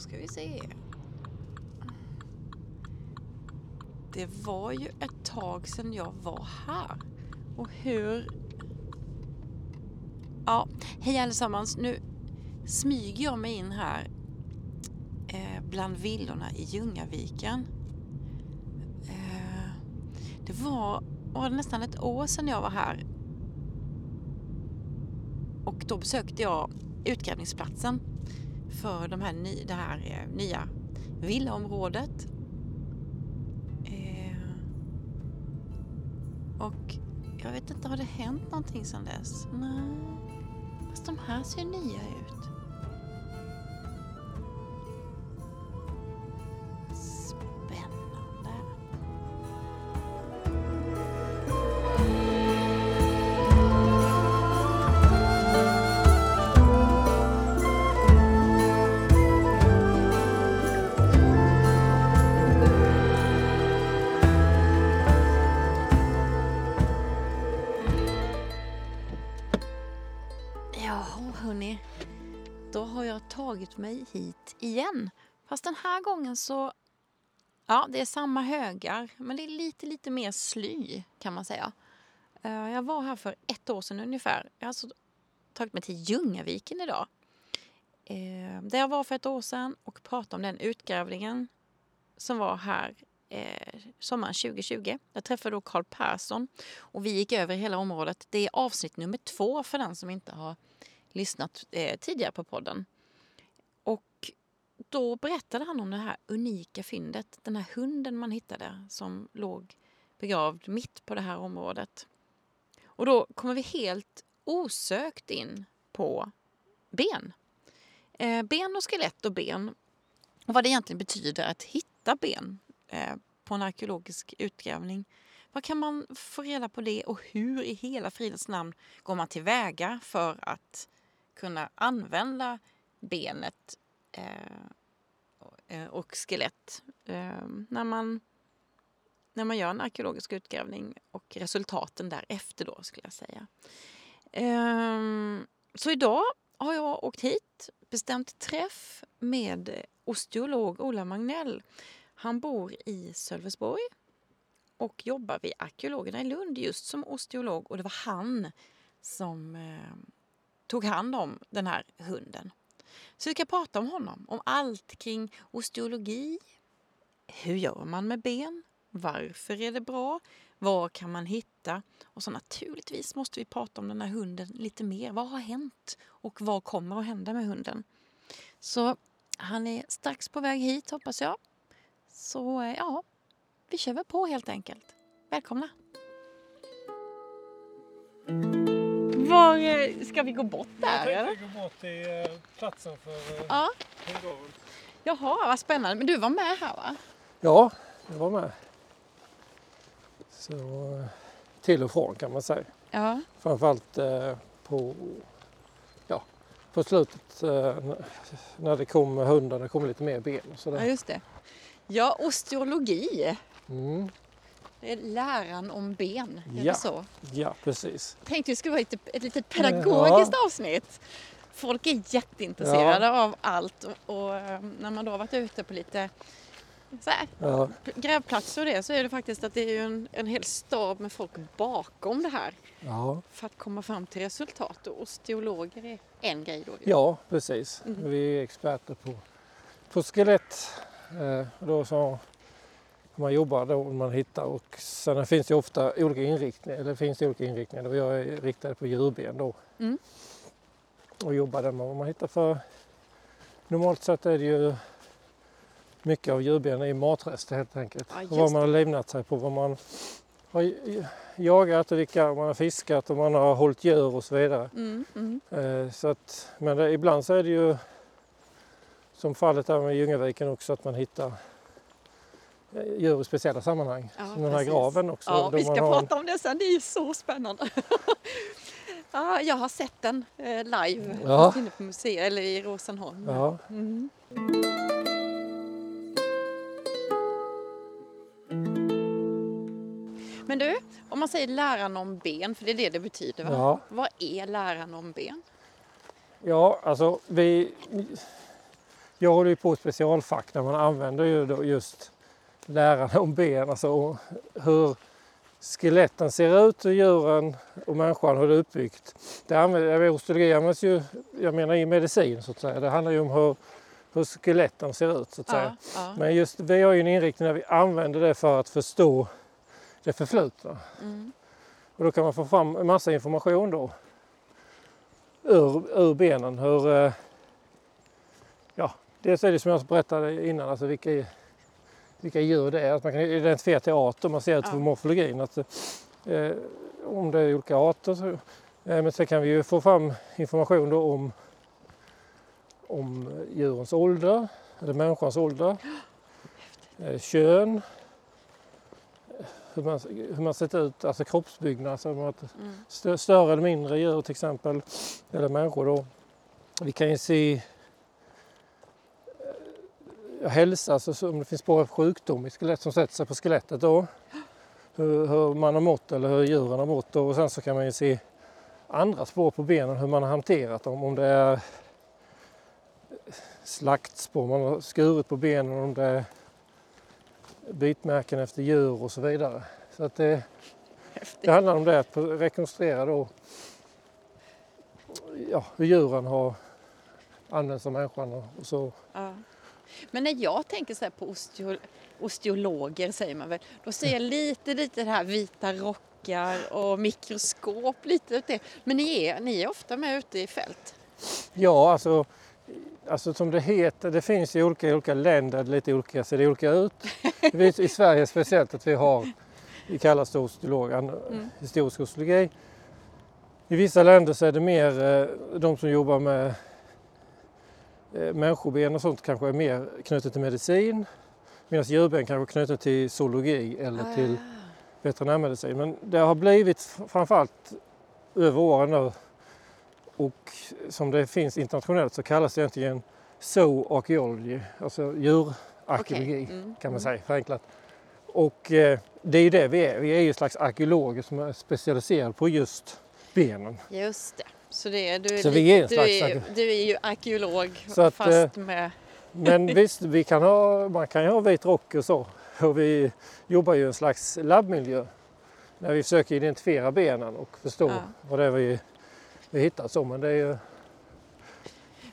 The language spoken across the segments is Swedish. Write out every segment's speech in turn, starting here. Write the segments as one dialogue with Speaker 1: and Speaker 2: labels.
Speaker 1: ska vi se. Det var ju ett tag sedan jag var här. Och hur... Ja, hej allesammans. Nu smyger jag mig in här eh, bland villorna i Ljungaviken. Eh, det var, var det nästan ett år sedan jag var här. Och då besökte jag utgrävningsplatsen för de här ny, det här eh, nya villaområdet. Eh, och jag vet inte, har det hänt någonting sedan dess? Nej. Fast de här ser nya ut. Igen. Fast den här gången så... Ja, det är samma högar, men det är lite, lite mer sly kan man säga. Eh, jag var här för ett år sedan ungefär. Jag har alltså tagit mig till Ljungaviken idag. Eh, där jag var för ett år sedan och pratade om den utgrävningen som var här eh, sommaren 2020. Jag träffade då Carl Persson och vi gick över hela området. Det är avsnitt nummer två för den som inte har lyssnat eh, tidigare på podden. Och då berättade han om det här unika fyndet. Den här hunden man hittade som låg begravd mitt på det här området. Och då kommer vi helt osökt in på ben. Eh, ben och skelett och ben. Och vad det egentligen betyder att hitta ben eh, på en arkeologisk utgrävning. Vad kan man få reda på det och hur i hela fridens namn går man tillväga för att kunna använda benet Eh, eh, och skelett eh, när, man, när man gör en arkeologisk utgrävning och resultaten därefter då skulle jag säga. Eh, så idag har jag åkt hit, bestämt träff med osteolog Ola Magnell. Han bor i Sölvesborg och jobbar vid arkeologerna i Lund just som osteolog och det var han som eh, tog hand om den här hunden. Så vi ska prata om honom, om allt kring osteologi. Hur gör man med ben? Varför är det bra? Vad kan man hitta? Och så naturligtvis måste vi prata om den här hunden lite mer. Vad har hänt? Och vad kommer att hända med hunden? Så han är strax på väg hit hoppas jag. Så eh, ja, vi kör väl på helt enkelt. Välkomna! Var eh, ska vi gå bort där
Speaker 2: Jag tänkte gå bort till eh, platsen för eh,
Speaker 1: Ja,
Speaker 2: hundgaveln.
Speaker 1: jaha vad spännande. Men du var med här va?
Speaker 2: Ja, jag var med. Så till och från kan man säga.
Speaker 1: Ja.
Speaker 2: Framförallt på, ja, på slutet när det kom hundar, det kom lite mer ben och
Speaker 1: ja,
Speaker 2: sådär.
Speaker 1: just det. Ja, osteologi.
Speaker 2: Mm,
Speaker 1: Det är läran om ben, är
Speaker 2: Ja.
Speaker 1: det så?
Speaker 2: ja, precis.
Speaker 1: Tänkte det skulle vara ett, ett litet pedagogiskt avsnitt. Folk är jätteintresserade av allt och, och eh, när man då har varit ute på lite så här,
Speaker 2: Ja,
Speaker 1: grävplatser och det så är det faktiskt att det är en, en hel stab med folk bakom det här
Speaker 2: ja,
Speaker 1: för att komma fram till resultat och osteologer är en grej då.
Speaker 2: ja precis.
Speaker 1: Mm.
Speaker 2: Vi är experter på, på skelett. Eh, då så man jobbar då man hittar och sen finns det ofta olika inriktningar. Eller finns det olika inriktningar. Jag är riktad på djurben då.
Speaker 1: Mm.
Speaker 2: Och jobbar där med vad man hittar för. Normalt sett är det ju mycket av djurben är matrester helt enkelt.
Speaker 1: Ja,
Speaker 2: vad man har livnat sig på. Vad man har jagat och vilka man har fiskat och man har hållit djur och så vidare.
Speaker 1: Mm, mm.
Speaker 2: Eh, Så att, men det, ibland så är det ju som fallet är med Ljungaviken också att man hittar djur i speciella sammanhang.
Speaker 1: Ja,
Speaker 2: som den här graven också.
Speaker 1: Ja, vi ska
Speaker 2: en-
Speaker 1: prata om det sen. Det är så spännande. ja, jag har sett den eh, live
Speaker 2: Ja.
Speaker 1: inne på museet eller i Rosenholm.
Speaker 2: Ja,
Speaker 1: Mm. Men du, om man säger läran om ben, för det är det det betyder va?
Speaker 2: Ja.
Speaker 1: Vad är läran om ben?
Speaker 2: ja, alltså vi... jag håller ju på specialfack där man använder ju just läran om ben, alltså hur skeletten ser ut, hur djuren och människan, hur det är uppbyggt. Det använder, osteologi används ju, jag menar i medicin så att säga. Det handlar ju om hur, hur skeletten ser ut så att
Speaker 1: Ja,
Speaker 2: säga.
Speaker 1: ja.
Speaker 2: Men just vi har ju en inriktning där vi använder det för att förstå det förflutna.
Speaker 1: Mm.
Speaker 2: Och då kan man få fram en massa information då ur, ur benen. Hur, eh, ja, dels är det som jag berättade innan, alltså vilka, vilka djur det är. Att man kan identifiera till art och man ser utifrån
Speaker 1: Ja.
Speaker 2: morfologin. Att, eh, om det är olika arter. Så, eh, men sen kan vi ju få fram information då om, om djurens ålder, eller människans ålder, eh, kön, hur man, hur man sett ut, alltså kroppsbyggnad. Alltså
Speaker 1: Mm.
Speaker 2: stö- större eller mindre djur till exempel, eller människor då. Vi kan ju se hälsa, alltså så om det finns spår av sjukdom i skelett som sätter sig på skelettet då. Hur, hur man har mått eller hur djuren har mått och sen så kan man ju se andra spår på benen, hur man har hanterat dem. Om det är slaktspår, man har skurit på benen, om det är bitmärken efter djur och så vidare. Så att det, det handlar om det, att rekonstruera då ja, hur djuren har använts av människan och och så.
Speaker 1: Ja. Men när jag tänker så här på osteo, osteologer säger man väl, då ser jag lite, lite det här vita rockar och mikroskop, lite åt det. Men ni är, ni är ofta med ute i fält.
Speaker 2: Ja, alltså, alltså som det heter, det finns i olika, olika länder lite olika, ser det olika ut. I Sverige speciellt att vi har, vi kallas osteolog,
Speaker 1: Mm.
Speaker 2: historisk osteologi. I vissa länder så är det mer eh, de som jobbar med människoben och sånt kanske är mer knutet till medicin. Medan djurben kanske är knutet till zoologi eller till veterinärmedicin. Men det har blivit framförallt över åren nu och som det finns internationellt så kallas det egentligen zooarchaeology, alltså djurarkeologi
Speaker 1: Okej, mm,
Speaker 2: kan man
Speaker 1: mm.
Speaker 2: säga förenklat. Och eh, det är ju det vi är, vi är ju ett slags arkeologer som är specialiserade på just benen.
Speaker 1: Just det. Så, det du, är
Speaker 2: Så
Speaker 1: lite,
Speaker 2: vi är en
Speaker 1: du, är, du är ju arkeolog
Speaker 2: Så att,
Speaker 1: fast med...
Speaker 2: Men visst, vi kan ha, man kan ju ha vit rock och så. Och vi jobbar ju i en slags labbmiljö när vi försöker identifiera benen och förstå
Speaker 1: Ja.
Speaker 2: vad det är vi, vi hittar. Så, men det är ju,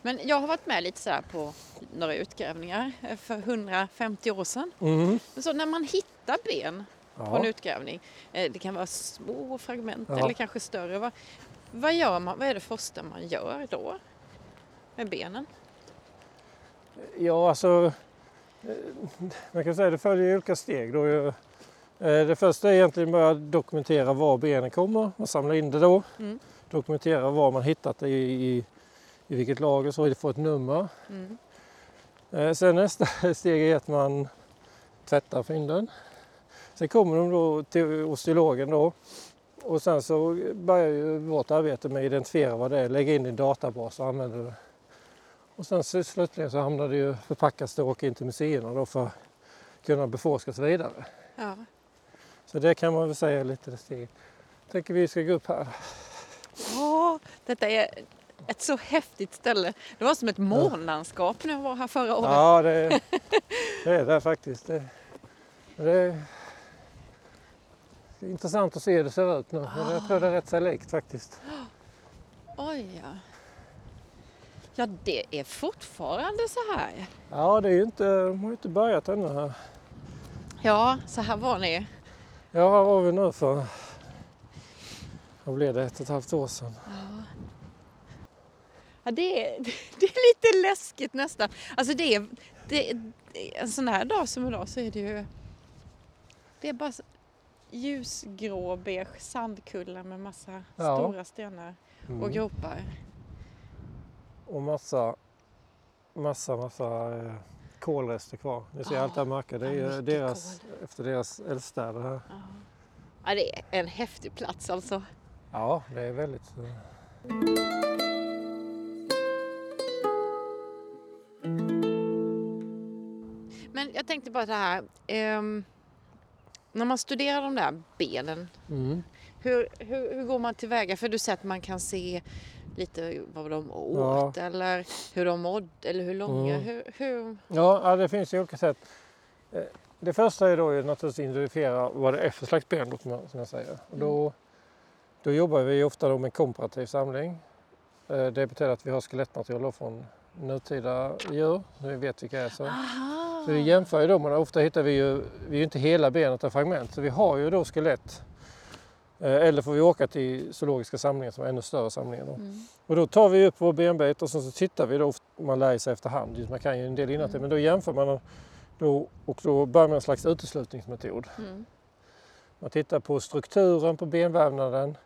Speaker 1: Men jag har varit med lite så här på några utgrävningar eh, för 150 år sedan.
Speaker 2: mm,
Speaker 1: Så när man hittar ben på en
Speaker 2: ja.
Speaker 1: utgrävning, eh, det kan vara små fragment
Speaker 2: Ja.
Speaker 1: eller kanske större. Vad, gör man, vad är det första man gör då med benen?
Speaker 2: ja, alltså eh, man kan säga det följer olika steg. Då. Eh, Det första är egentligen bara att dokumentera var benen kommer. Man samlar in det då.
Speaker 1: Mm.
Speaker 2: Dokumentera var man hittat det i, i, i vilket lager så får ett nummer.
Speaker 1: Mm.
Speaker 2: Eh, Sen nästa steg är att man tvättar fynden. Sen kommer de då till osteologen då. Och sen så börjar ju vårt arbete med att identifiera vad det är, lägga in i en databas och använda det. Och sen så slutligen så hamnar det ju förpackas det och åker in till museerna då för att kunna beforskas vidare.
Speaker 1: Ja.
Speaker 2: Så det kan man väl säga är lite det steget. Tänker vi ska gå upp här.
Speaker 1: Åh, detta är ett så häftigt ställe. Det var som ett månlandskap när jag var här förra året.
Speaker 2: Ja, det, det är det faktiskt. Det, det intressant att se hur det ser ut nu. Men jag tror det är rätt så likt faktiskt.
Speaker 1: Oj, ja. Ja, det är fortfarande så här.
Speaker 2: Ja, det är ju inte, de har ju inte börjat ännu här.
Speaker 1: Ja, så här var ni.
Speaker 2: Ja, här var vi nu för, vad blev det, ett och ett halvt år sedan.
Speaker 1: Ja, det, är, det är lite läskigt nästan. Alltså det är, det, det, en sån här dag som idag så är det ju... Det är bara ljusgrå beige sandkullar med massa
Speaker 2: Ja.
Speaker 1: stora stenar och
Speaker 2: Mm.
Speaker 1: gropar.
Speaker 2: Och massa, massa, massa eh, kolrester kvar. Ni ser
Speaker 1: Ja,
Speaker 2: allt det här mörka. Det är ju deras, efter deras eldstäder här.
Speaker 1: Ja. ja, det är en häftig plats alltså.
Speaker 2: Ja, det är väldigt... eh,
Speaker 1: Men jag tänkte bara det här. ehm, när man studerar de där benen,
Speaker 2: Mm.
Speaker 1: hur, hur, hur går man tillväga? För du säger att man kan se lite vad de åt eller hur de mådde eller hur långa?
Speaker 2: Mm.
Speaker 1: Hur, hur...
Speaker 2: Ja, ja, det finns ju olika sätt. Eh, Det första är då ju naturligtvis att identifiera vad det är för slags ben som jag, säger. Och då, då jobbar vi ofta då med komparativ samling. Eh, Det betyder att vi har skelettmaterial från nutida djur, så vi vet vilka är. Så.
Speaker 1: Aha!
Speaker 2: Så vi jämför ju då, men ofta hittar vi ju, vi är ju inte hela benet utan fragment, så vi har ju då skelett. Eh, Eller får vi åka till zoologiska samlingar som är ännu större samlingar då.
Speaker 1: Mm.
Speaker 2: Och då tar vi upp vår benbit och sen så tittar vi då, man lär sig efterhand, man kan ju en del innantill,
Speaker 1: Mm.
Speaker 2: men då jämför man då, och då börjar man en slags uteslutningsmetod.
Speaker 1: Mm.
Speaker 2: Man tittar på strukturen på benvävnaden,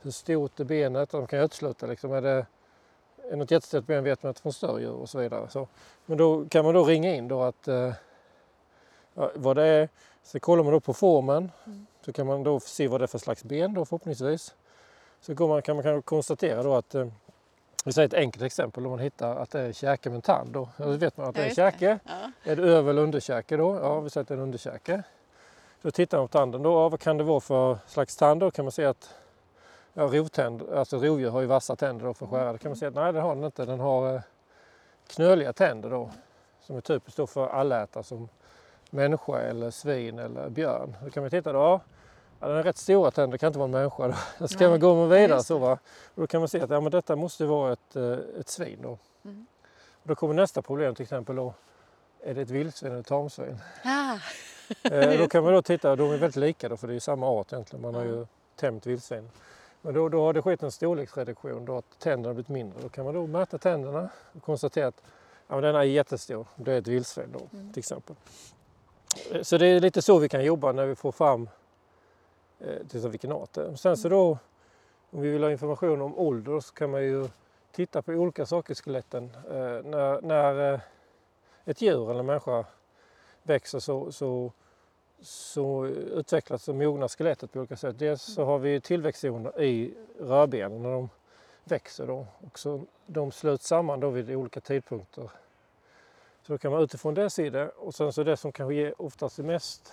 Speaker 2: hur stort är benet, de kan utesluta liksom, är det är något jättestort ben vet man att från större djur och så vidare. Så, men då kan man då ringa in då att eh, vad det är, så kollar man då på formen,
Speaker 1: Mm.
Speaker 2: så kan man då se vad det är för slags ben då förhoppningsvis. Så går man, kan man kan konstatera då att, eh, vi säger ett enkelt exempel, om man hittar att det är käke med en tand då, då vet man att det är
Speaker 1: det.
Speaker 2: käke.
Speaker 1: Ja.
Speaker 2: Är det över eller underkäke då? Ja, vi säger att det är en underkäke. Då tittar man på tanden då. Ja, vad kan det vara för slags tand? Då kan man se att ja, rovtänd, alltså rovdjur har ju vassa tänder då för att skära. Då kan man att nej, det har den inte. Den har eh, knöliga tänder då. Som är typiskt för allätare som människa eller svin eller björn. Då kan man titta då. Ja, den har rätt stora tänder, det kan inte vara en människa. Då, ska
Speaker 1: Nej,
Speaker 2: man gå med
Speaker 1: ja,
Speaker 2: vidare så va. Och då kan man se att ja, men detta måste vara ett, eh, ett svin då.
Speaker 1: Mm.
Speaker 2: Och då kommer nästa problem till exempel då. Är det ett vildsvin eller ett tamsvin?
Speaker 1: Ah.
Speaker 2: Eh, då kan man då titta, de är väldigt lika då för det är samma art egentligen. Man har ju tämjt vildsvin. Men då, då har det skett en storleksreduktion då att tänderna har blivit mindre. Då kan man då mäta tänderna och konstatera att ja, den är jättestor. Det är ett vildsvin då
Speaker 1: Mm.
Speaker 2: till exempel. Eh, Så det är lite så vi kan jobba när vi får fram eh, till vilken art det är. Sen så då om vi vill ha information om ålder så kan man ju titta på olika saker i skeletten. Eh, när när eh, ett djur eller en människa växer så, så, så utvecklas och mognar skelettet på olika sätt. Dels så har vi tillväxtzoner i rörbenen när de växer då. Och så de sluts samman då vid olika tidpunkter. Så då kan man utifrån det se det. Och sen så det som kanske ger oftast mest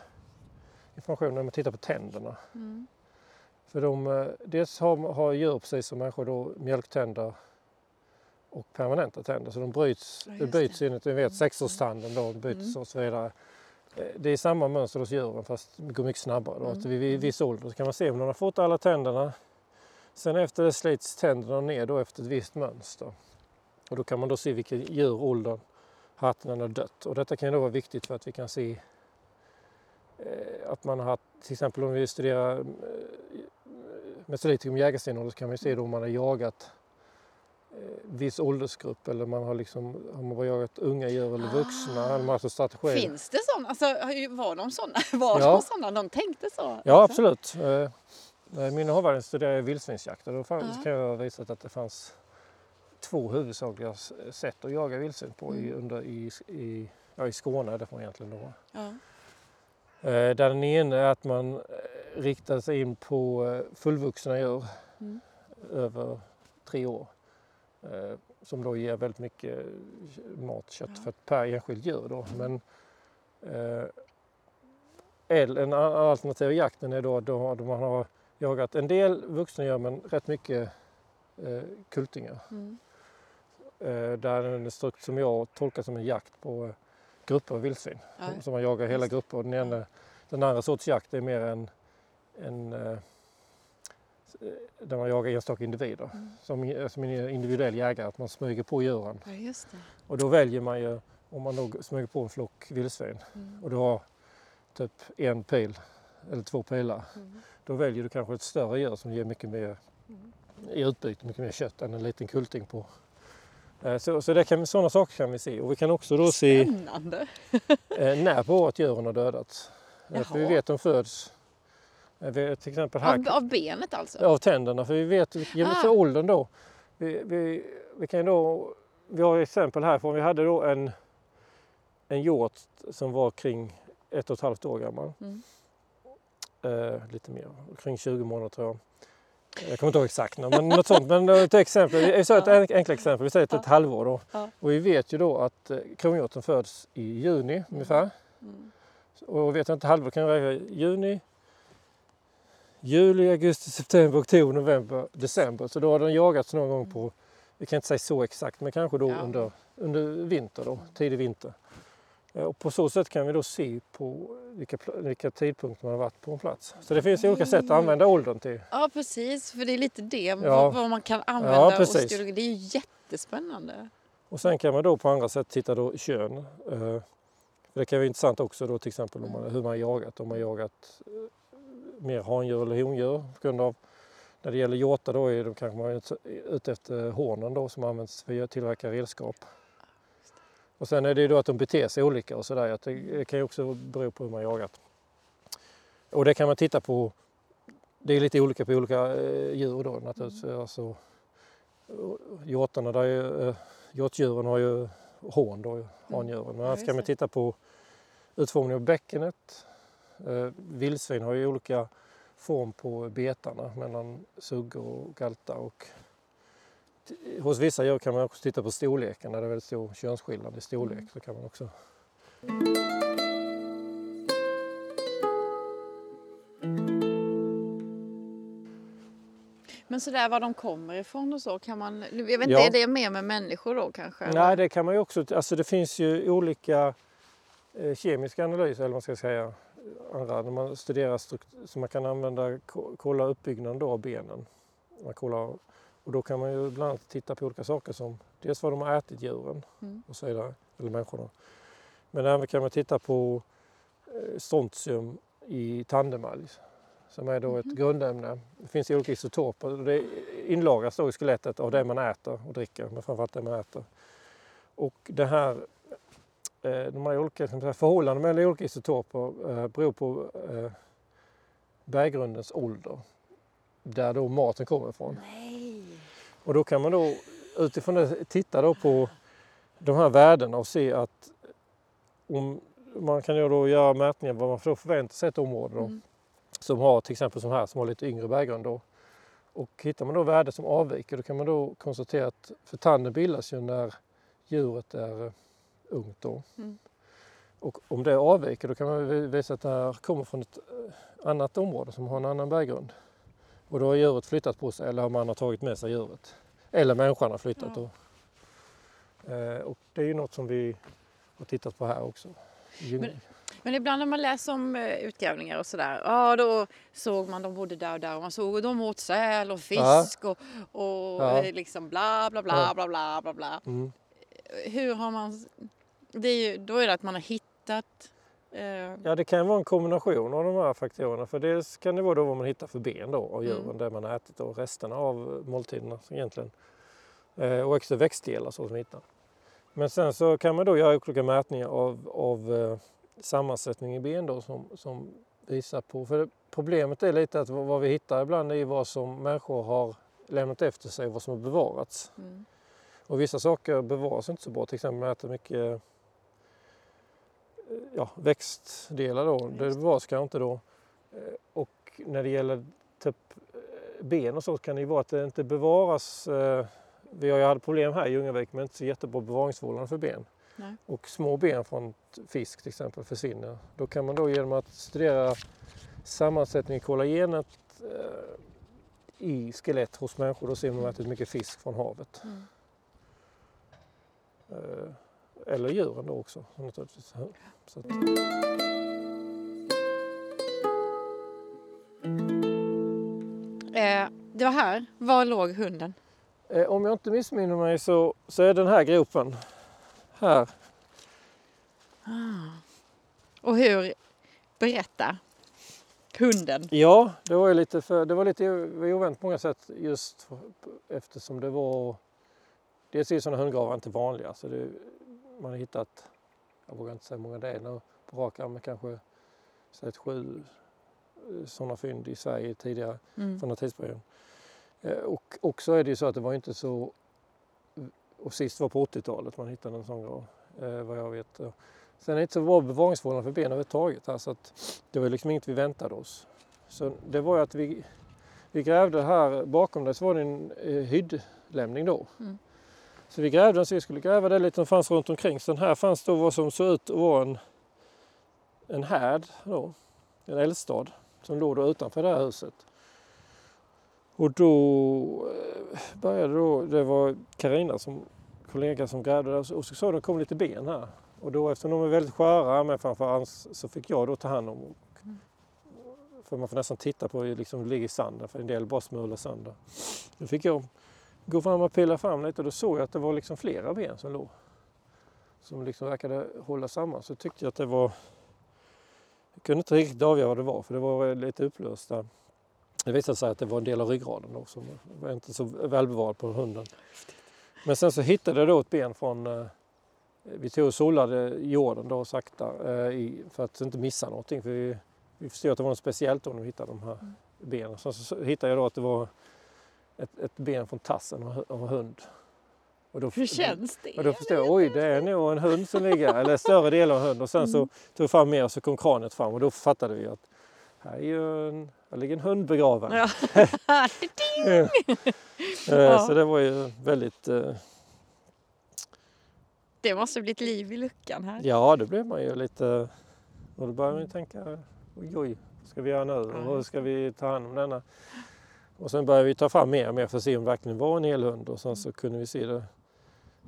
Speaker 2: information när man tittar på tänderna.
Speaker 1: Mm.
Speaker 2: För de, eh, dels har, har djur precis som människor då mjölktänder och permanenta tänder. Så de bryts,
Speaker 1: Ja,
Speaker 2: det byts enligt, vi vet
Speaker 1: Mm.
Speaker 2: sexårstanden då byts
Speaker 1: Mm.
Speaker 2: och så vidare. Eh, Det är samma mönster hos djuren fast det går mycket snabbare. Då.
Speaker 1: Mm.
Speaker 2: Vid, vid viss ålder så kan man se om de har fått alla tänderna. Sen efter det slits tänderna ner då efter ett visst mönster. Och då kan man då se vilken djur åldern haft när den har dött. Och detta kan ju då vara viktigt för att vi kan se eh, att man har haft, till exempel om vi studerar eh, Mesolitikum jägarstenålder så kan man se då om man har jagat viss åldersgrupp eller man har liksom, har man jagat unga djur eller vuxna.
Speaker 1: Ah.
Speaker 2: Eller man har alltså strategi.
Speaker 1: Finns det sådana? Alltså, var de sådana? Var
Speaker 2: Ja.
Speaker 1: de sådana? De tänkte så?
Speaker 2: Ja
Speaker 1: Alltså?
Speaker 2: absolut. Eh, min avhandling studerade vildsvinsjakt och då fanns,
Speaker 1: Ja.
Speaker 2: kan jag ha visat att det fanns två huvudsakliga sätt att jaga vildsvin på i,
Speaker 1: Mm.
Speaker 2: under, i, i, ja, i Skåne är det från egentligen då.
Speaker 1: Ja.
Speaker 2: Eh, Där den ena är att man eh, riktar sig in på eh, fullvuxna djur
Speaker 1: Mm.
Speaker 2: över tre år. Eh, Som då ger väldigt mycket mat, kött
Speaker 1: Ja.
Speaker 2: för per enskild djur. Då. Men, eh, el- en alternativ jakten är då, då, man har jagat en del vuxna men rätt mycket eh, kultingar.
Speaker 1: Mm.
Speaker 2: Eh, där är strukt som jag tolkar som en jakt på eh, grupper av vildsvin.
Speaker 1: Ja.
Speaker 2: Som man jagar hela grupper. Och den, ena, den andra sorts jakt är mer en, en där man jagar enstaka individer.
Speaker 1: Mm.
Speaker 2: Som, som en individuell jägare, att man smyger på djuren.
Speaker 1: ja.
Speaker 2: Och då väljer man ju, om man då smyger på en flock vildsvin
Speaker 1: Mm.
Speaker 2: och du har typ en pil eller två pilar.
Speaker 1: Mm.
Speaker 2: Då väljer du kanske ett större djur som ger mycket mer
Speaker 1: Mm.
Speaker 2: i utbyte, mycket mer kött än en liten kulting på. Eh, Så, så det kan, sådana saker kan vi se. Och vi kan också då se
Speaker 1: Spännande!
Speaker 2: eh, när på året djuren har dödats. Eh, För vi vet de föds. Eh, vi- Till exempel här,
Speaker 1: Av, av benet alltså?
Speaker 2: av tänderna. För vi vet vilken
Speaker 1: Ah.
Speaker 2: åldern då. Vi, vi, vi kan då, vi har exempel härifrån. Vi hade då en, en hjort som var kring ett och ett halvt år gammal.
Speaker 1: Mm.
Speaker 2: Eh, lite mer, kring 20 månader tror jag. Jag kommer inte ihåg exakt men något sånt. Men ett exempel, jag sa ett enkelt exempel, vi säger ett,
Speaker 1: Ja.
Speaker 2: ett halvår då.
Speaker 1: Ja.
Speaker 2: Och vi vet ju då att eh, kronhjorten föds i juni ungefär.
Speaker 1: Mm.
Speaker 2: Och vet jag inte halvår kan jag räkna juni, juli, augusti, september, oktober, november, december. Så då har den jagats någon gång på vi kan inte säga så exakt, men kanske då
Speaker 1: Ja.
Speaker 2: under, under vinter, då, tidig vinter. Eh, Och på så sätt kan vi då se på vilka, vilka tidpunkter man har varit på en plats. Så det finns olika sätt att använda åldern till.
Speaker 1: Ja, precis. För det är lite det,
Speaker 2: Ja.
Speaker 1: vad, vad man kan använda.
Speaker 2: Ja, precis.
Speaker 1: styra. Det är ju jättespännande.
Speaker 2: Och sen kan man då på andra sätt titta då kön. Eh, det kan vara intressant också då till exempel om man, hur man har jagat. Om man har jagat eh, mer handjur eller hondjur. På grund av, när det gäller hjortar då är det kanske man är ute efter hornen då som används för att tillverka redskap. Och sen är det ju då att de beter sig olika och sådär. Det kan ju också bero på hur man jagat. Och det kan man titta på. Det är lite olika på olika eh, djur då naturligtvis. Alltså, hjortarna där är ju, eh, hjortdjuren har ju horn då, handjuren. Men annars kan man titta på utformningen av bäckenet. Eh, vildsvin har ju olika form på betarna mellan suggor och galtar. Och hos vissa djur kan man också titta på storleken. När det är väldigt stor könsskillnad i storlek
Speaker 1: Mm.
Speaker 2: så kan man också
Speaker 1: Men sådär var de kommer ifrån och så kan man... Jag vet inte,
Speaker 2: Ja.
Speaker 1: är det mer med människor då kanske?
Speaker 2: Nej, det kan man ju också. Alltså det finns ju olika eh, kemiska analyser, eller vad man ska säga, andra, när man studerar strukt- så man kan använda, ko- kolla uppbyggnaden då av benen. Man kollar, och då kan man ju bland annat titta på olika saker som dels vad de har ätit djuren
Speaker 1: Mm.
Speaker 2: och så vidare, eller människorna. Men även kan man titta på eh, strontium i tandemalj som är då ett
Speaker 1: Mhm.
Speaker 2: grundämne. Det finns olika isotoper och det inlagras då i skelettet av det man äter och dricker, men framförallt det man äter. Och det här, de här olika förhållandena mellan olika isotoper eh, beror på eh, berggrundens ålder, där då maten kommer ifrån.
Speaker 1: Nej.
Speaker 2: Och då kan man då utifrån det titta då på de här värdena och se att om man kan ju då göra mätningar vad man får förvänta sig ett område då,
Speaker 1: Mm.
Speaker 2: som har till exempel som här som har lite yngre berggrund då. Och hittar man då värden som avviker då kan man då konstatera att för tanden bildas ju när djuret är eh, ungt då.
Speaker 1: Mm.
Speaker 2: Och om det avviker då kan man vi- visa att det här kommer från ett eh, annat område som har en annan berggrund. Och då har djuret flyttat på sig eller har man har tagit med sig djuret. Eller människan har flyttat
Speaker 1: Ja.
Speaker 2: då. Eh, och det är ju något som vi har tittat på här också.
Speaker 1: Men- Men ibland när man läser om eh, utgrävningar och sådär, ja då såg man de bodde där och där och man såg att de åt säl och fisk och, och
Speaker 2: Ja.
Speaker 1: eh, liksom bla bla bla
Speaker 2: Ja.
Speaker 1: bla bla bla bla.
Speaker 2: Mm.
Speaker 1: Hur har man... Det är ju, då är det att man har hittat... Eh,
Speaker 2: Ja, det kan vara en kombination av de här faktorerna. För dels kan det vara då vad man hittar för ben då av djuren,
Speaker 1: Mm.
Speaker 2: det man har ätit och resterna av måltiderna egentligen. Eh, och också växtdelar så som hittar. Men sen så kan man då göra olika mätningar av, av eh, sammansättning i ben då som, som visar på... För det, problemet är lite att vad vad vi hittar ibland är vad som människor har lämnat efter sig och vad som har bevarats.
Speaker 1: mm.
Speaker 2: Och vissa saker bevaras inte så bra. Till exempel man äter mycket eh, ja, växtdelar då. Det bevaras kanske inte då. Eh, Och när det gäller typ eh, ben och så kan det ju vara att det inte bevaras. Vi har ju haft problem här i Ljungavik med inte så jättebra bevaringsförhållanden för ben.
Speaker 1: Nej.
Speaker 2: Och små ben från fisk till exempel försvinner. Då kan man då genom att studera sammansättning i kollagenet i skelett hos människor, då ser man att det är mycket fisk från havet.
Speaker 1: Mm.
Speaker 2: Eh, Eller djuren då också naturligtvis. Så att,
Speaker 1: Eh, det var här. Var låg hunden?
Speaker 2: eh, om jag inte missminner mig så, så är den här gropen här.
Speaker 1: Och hur? Berätta. Hunden.
Speaker 2: Ja, det var, lite för, det var lite oväntat på många sätt just eftersom det var... Dels är sådana hundgravar inte vanliga. Så det, man har hittat, jag vågar inte säga hur många det är nu på rak arm, men kanske sett sju sådana fynd i Sverige tidigare.
Speaker 1: Mm.
Speaker 2: från den tidsperioden. Eh, Och också är det ju så att det var inte så... Och sist var på 80-talet man hittade en sån grav, eh, vad jag vet. Sen är det inte så bra bevaringsförhållanden för ben överhuvudtaget här så att det var liksom inget vi väntade oss. Så det var ju att vi, vi grävde här bakom det så var det en eh, hyddlämning då.
Speaker 1: Mm.
Speaker 2: Så vi grävde den så vi skulle gräva det lite som fanns runt omkring. Så här fanns då vad som såg ut att vara en, en härd då, en eldstad som låg då utanför det här huset. Och då eh, började då, det var Karina som kollega som grävde där och så såg det kom lite ben här. Och då eftersom de är väldigt sköra med framförallt så fick jag då ta hand om
Speaker 1: Mm.
Speaker 2: För man får nästan titta på hur liksom det ligger i sanden för en del bara smular sönder. Då fick jag gå fram och pilla fram lite och då såg jag att det var liksom flera ben som låg. Som liksom verkade hålla samman. Så tyckte jag att det var... Jag kunde inte riktigt avgöra vad det var för det var lite upplösta. Det visade sig att det var en del av ryggraden då som var inte så välbevarad på hunden. Men sen så hittade jag då ett ben från eh, vi tog och solade jorden då sakta eh, för att inte missa någonting. För vi, vi förstod att det var något speciellt då när vi hittade de här
Speaker 1: Mm.
Speaker 2: benen. Sen så, så hittade jag då att det var ett, ett ben från tassen av, en hund. Och då,
Speaker 1: Hur känns det?
Speaker 2: och då förstod jag, oj det är nog en hund som ligger, eller större del av en hund. Och sen så
Speaker 1: Mm.
Speaker 2: tog jag fram mer och så kom kraniet fram och då fattade vi att här, är ju en, här ligger en hund begraven.
Speaker 1: Ja.
Speaker 2: Eh,
Speaker 1: Ja.
Speaker 2: Så det var ju väldigt eh,
Speaker 1: det måste bli ett liv i luckan här.
Speaker 2: Ja, då blev man ju lite... Och då började man ju tänka, oj, oj, vad ska vi göra nu? Och hur ska vi ta hand om denna? Och sen började vi ta fram mer och mer för att se om det verkligen var en hel hund och sen så kunde vi se det.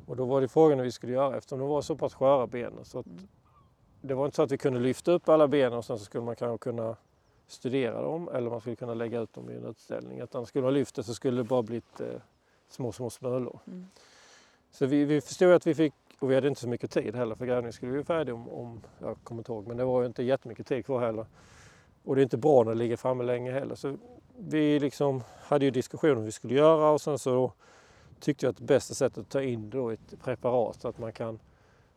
Speaker 2: Och då var det frågan hur vi skulle göra eftersom de var så pass sköra benen. Så att
Speaker 1: Mm.
Speaker 2: det var inte så att vi kunde lyfta upp alla benen och sen så skulle man kanske kunna studera dem eller man skulle kunna lägga ut dem i en utställning. Utan skulle man lyfta så skulle det bara blivit eh, små, små smulor.
Speaker 1: Mm.
Speaker 2: Så vi, vi förstod att vi fick, och vi hade inte så mycket tid heller för grävningen skulle bli färdig om, om, jag kommer inte ihåg, men det var ju inte jättemycket tid kvar heller. Och det är inte bra när det ligger framme länge heller. Så vi liksom hade ju diskussion om vi skulle göra och sen så tyckte jag att det bästa sättet att ta in då ett preparat så att man kan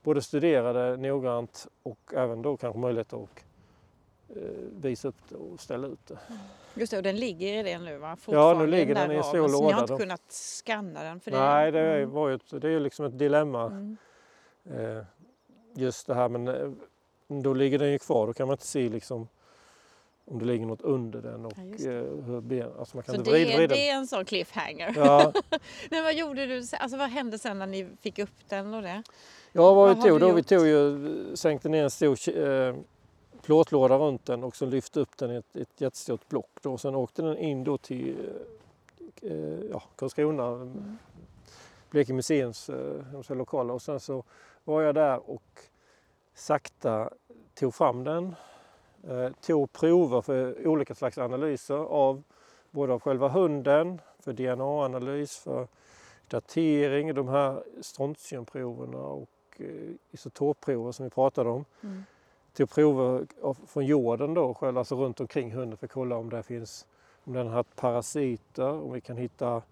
Speaker 2: både studera det noggrant och även då kanske möjlighet att eh, visa upp det och ställa ut det.
Speaker 1: Just det, och den ligger i det nu va?
Speaker 2: Ja, nu ligger den i en stor
Speaker 1: så Ni har
Speaker 2: låda
Speaker 1: inte kunnat scanna den? För
Speaker 2: Nej, det
Speaker 1: Mm.
Speaker 2: var ju ett, det är ju liksom ett dilemma.
Speaker 1: Mm.
Speaker 2: Eh, just det här men eh, då ligger den ju kvar. Då kan man inte se liksom om det ligger något under den och
Speaker 1: Ja,
Speaker 2: eh, hur ben, alltså man kan
Speaker 1: Så
Speaker 2: inte vrida, vrida.
Speaker 1: det är en sån cliffhanger.
Speaker 2: Ja,
Speaker 1: Men vad gjorde du? Alltså vad hände sen när ni fick upp den och det?
Speaker 2: ja, vad
Speaker 1: Vad
Speaker 2: vi tog då? Vi tog ju, sänkte ner en stor eh, plåtlåda runt den och så lyfte upp den i ett, ett jättestort block. Då. Sen åkte den in då till eh, ja, Karlskrona,
Speaker 1: Mm.
Speaker 2: Blekinge museums eh, lokaler och sen så var jag där och sakta tog fram den. Eh, tog prover för olika slags analyser av både av själva hunden, för DNA-analys, för datering, de här strontiumproverna och eh, isotopprover som vi pratade om.
Speaker 1: Mm.
Speaker 2: Tog prover från jorden då, själv, alltså runt omkring hunden för att kolla om det finns om den har haft parasiter, om vi kan hitta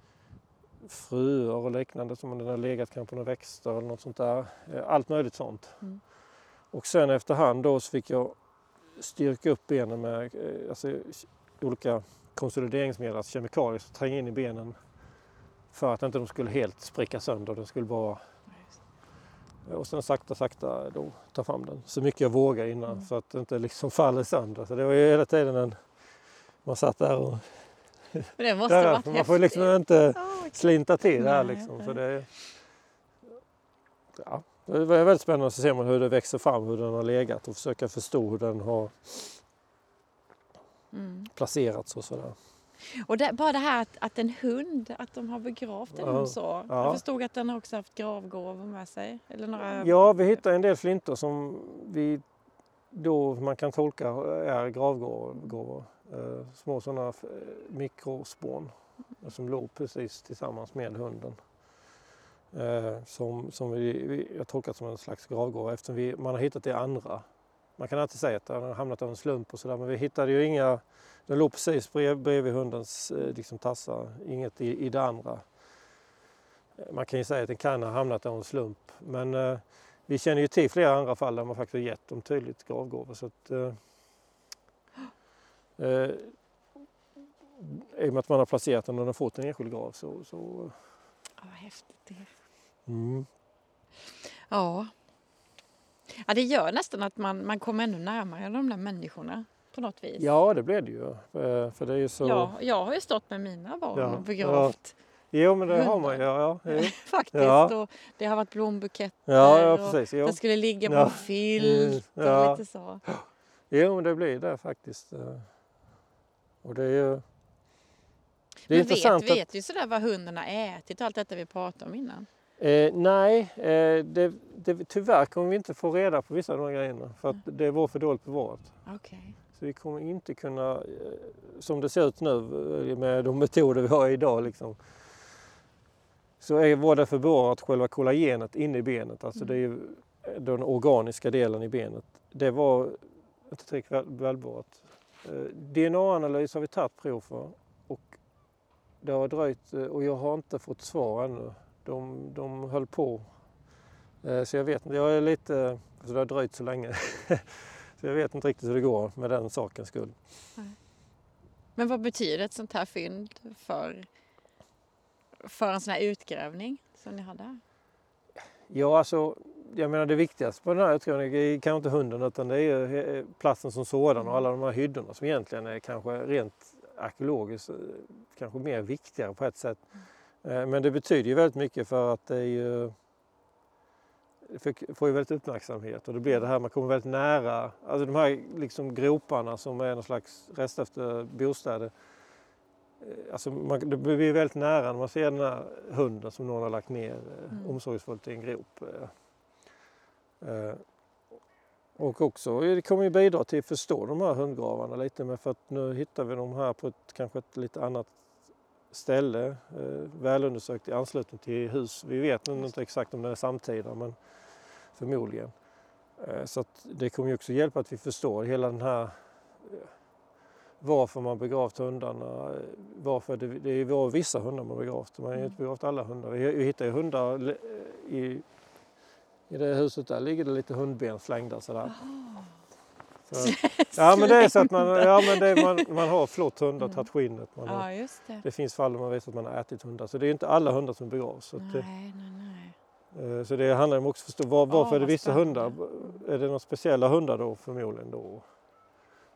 Speaker 2: fröer och liknande som om den har legat kanske på några växter eller något sånt där. Eh, Allt möjligt sånt.
Speaker 1: Mm.
Speaker 2: Och sen efterhand då så fick jag styrka upp benen med eh, alltså, olika konsolideringsmedel, alltså kemikalier som tränger in i benen för att inte de skulle helt spricka sönder. Den skulle bara... Och sen sakta, sakta då ta fram den så mycket jag vågar innan
Speaker 1: Mm.
Speaker 2: så att det inte liksom faller sönder. Så det var ju hela tiden en... Man satt där och...
Speaker 1: Men det måste
Speaker 2: Där,
Speaker 1: varit
Speaker 2: man får liksom inte
Speaker 1: Ja,
Speaker 2: slinta till det här liksom. Så det, ja, det var väldigt spännande att se hur det växer fram, hur den har legat och försöka förstå hur den har
Speaker 1: Mm.
Speaker 2: placerats och sådär.
Speaker 1: Och det, bara det här att, att en hund, att de har begravt en
Speaker 2: Ja,
Speaker 1: hund så.
Speaker 2: ja.
Speaker 1: Jag förstod att den har också haft gravgåvor med sig. Eller några...
Speaker 2: Ja, vi hittade en del flintor som vi då man kan tolka är gravgåvor. Eh, små sådana eh, mikrospån som låg precis tillsammans med hunden. Eh, som som vi, vi har tolkat som en slags gravgåva eftersom vi, man har hittat det andra. Man kan alltid säga att den har hamnat av en slump och sådär men vi hittade ju inga, den låg precis brev, bredvid hundens eh, liksom, tassar, inget i, i det andra. Eh, man kan ju säga att den kan ha hamnat av en slump men eh, vi känner ju till flera andra fall där man faktiskt gett dem tydligt gravgåvor. Så att, eh, eh, I och med att man har placerat den och den har fått en enskild grav så... så
Speaker 1: Ja, vad häftigt det är
Speaker 2: mm.
Speaker 1: Ja. ja, det gör nästan att man, man kommer ännu närmare de där människorna på något vis.
Speaker 2: Ja, det blev det ju. Eh, För det är så...
Speaker 1: Ja, jag har ju stått med mina barn
Speaker 2: Ja,
Speaker 1: och begravt
Speaker 2: Jo, men det har
Speaker 1: hundar.
Speaker 2: man ju. Ja, ja,
Speaker 1: faktiskt.
Speaker 2: Ja.
Speaker 1: Och det har varit blombuketter
Speaker 2: ja, ja
Speaker 1: och
Speaker 2: precis. Jo.
Speaker 1: det skulle ligga på
Speaker 2: Ja.
Speaker 1: filt
Speaker 2: Mm, ja.
Speaker 1: och lite så.
Speaker 2: jo, men det blir det faktiskt. eh. Och det är ju... Det är
Speaker 1: Men
Speaker 2: intressant
Speaker 1: vet,
Speaker 2: att-
Speaker 1: vet du sådär vad hunden har ätit och allt detta vi pratade om innan?
Speaker 2: Eh, nej, eh, det, det, tyvärr kommer vi inte få reda på vissa av de här grejerna för att
Speaker 1: Mm.
Speaker 2: det var för dåligt bevarat.
Speaker 1: Okej.
Speaker 2: Så vi kommer inte kunna, eh, som det ser ut nu eh, med de metoder vi har idag, liksom, så är, var det för bevarat själva kollagenet inne i benet, alltså det är ju den organiska delen i benet. Det var inte tillräckligt väl, välbevarat. Eh, DNA-analys har vi tagit prov för och det har dröjt eh, och jag har inte fått svar ännu. De, de höll på. Eh, Så jag vet inte, jag är lite, alltså det har dröjt så länge. Så jag vet inte riktigt hur det går med den sakens skull.
Speaker 1: Men vad betyder ett sånt här fynd för, för en sån här utgrävning som ni hade?
Speaker 2: Ja, alltså, jag menar det viktigaste på den här utgrävningen är kanske inte hunden utan det är eh, platsen som sådan och alla de här hyddorna som egentligen är kanske rent arkeologiskt eh, kanske mer viktigare på ett sätt. Eh, Men det betyder ju väldigt mycket för att det ju det får ju väldigt uppmärksamhet och det blir det här man kommer väldigt nära, alltså de här liksom groparna som är någon slags rest efter bostäder. Eh, Alltså man, det blir väldigt nära när man ser den här hunden som någon har lagt ner eh,
Speaker 1: Mm.
Speaker 2: omsorgsfullt i en grop. eh. Eh, Och också, det kommer ju bidra till att förstå de här hundgravarna lite med för att nu hittar vi dem här på ett kanske ett lite annat ställe, eh, välundersökt i anslutning till hus. Vi vet nog inte exakt om det är samtida men förmodligen. Eh, Så det kommer ju också hjälpa att vi förstår hela den här eh, varför man begravt hundarna. Varför det, det är var vissa hundar man begravt. Man har ju inte begravt alla hundar. Vi, hittar ju hundar i, i det huset där ligger det lite hundben slängda sådär. Så, ja men det är så att man, ja, men det, man, man har flott hundar, tagit skinnet. Man har,
Speaker 1: Ja, just det.
Speaker 2: det finns fall där man vet att man har ätit hundar. Så det är inte alla hundar som begravs. Så, att det,
Speaker 1: Nej, nej, nej.
Speaker 2: eh, så det handlar om också att förstå var, varför är det vissa
Speaker 1: spännande.
Speaker 2: hundar? Är det några speciella hundar då förmodligen då?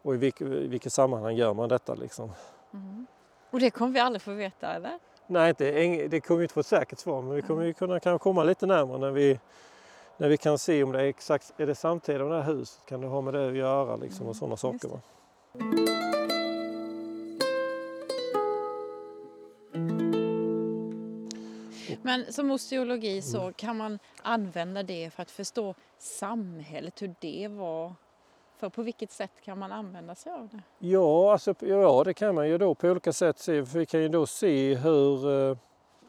Speaker 2: Och i vilket, i vilket sammanhang gör man detta liksom?
Speaker 1: Mm. Och det kommer vi aldrig få veta, eller?
Speaker 2: Nej, ing- det kommer vi inte få ett säkert svar men vi kommer ju kunna kanske komma lite närmare när vi, när vi kan se om det är exakt, är det samtida med det här huset? Kan det ha med det att göra liksom och sådana
Speaker 1: Mm,
Speaker 2: saker? Va?
Speaker 1: Men som osteologi så kan man använda det för att förstå samhället, hur det var. För på vilket sätt kan man använda sig av det?
Speaker 2: Ja, alltså, ja, det kan man ju då på olika sätt se. För vi kan ju då se hur, eh,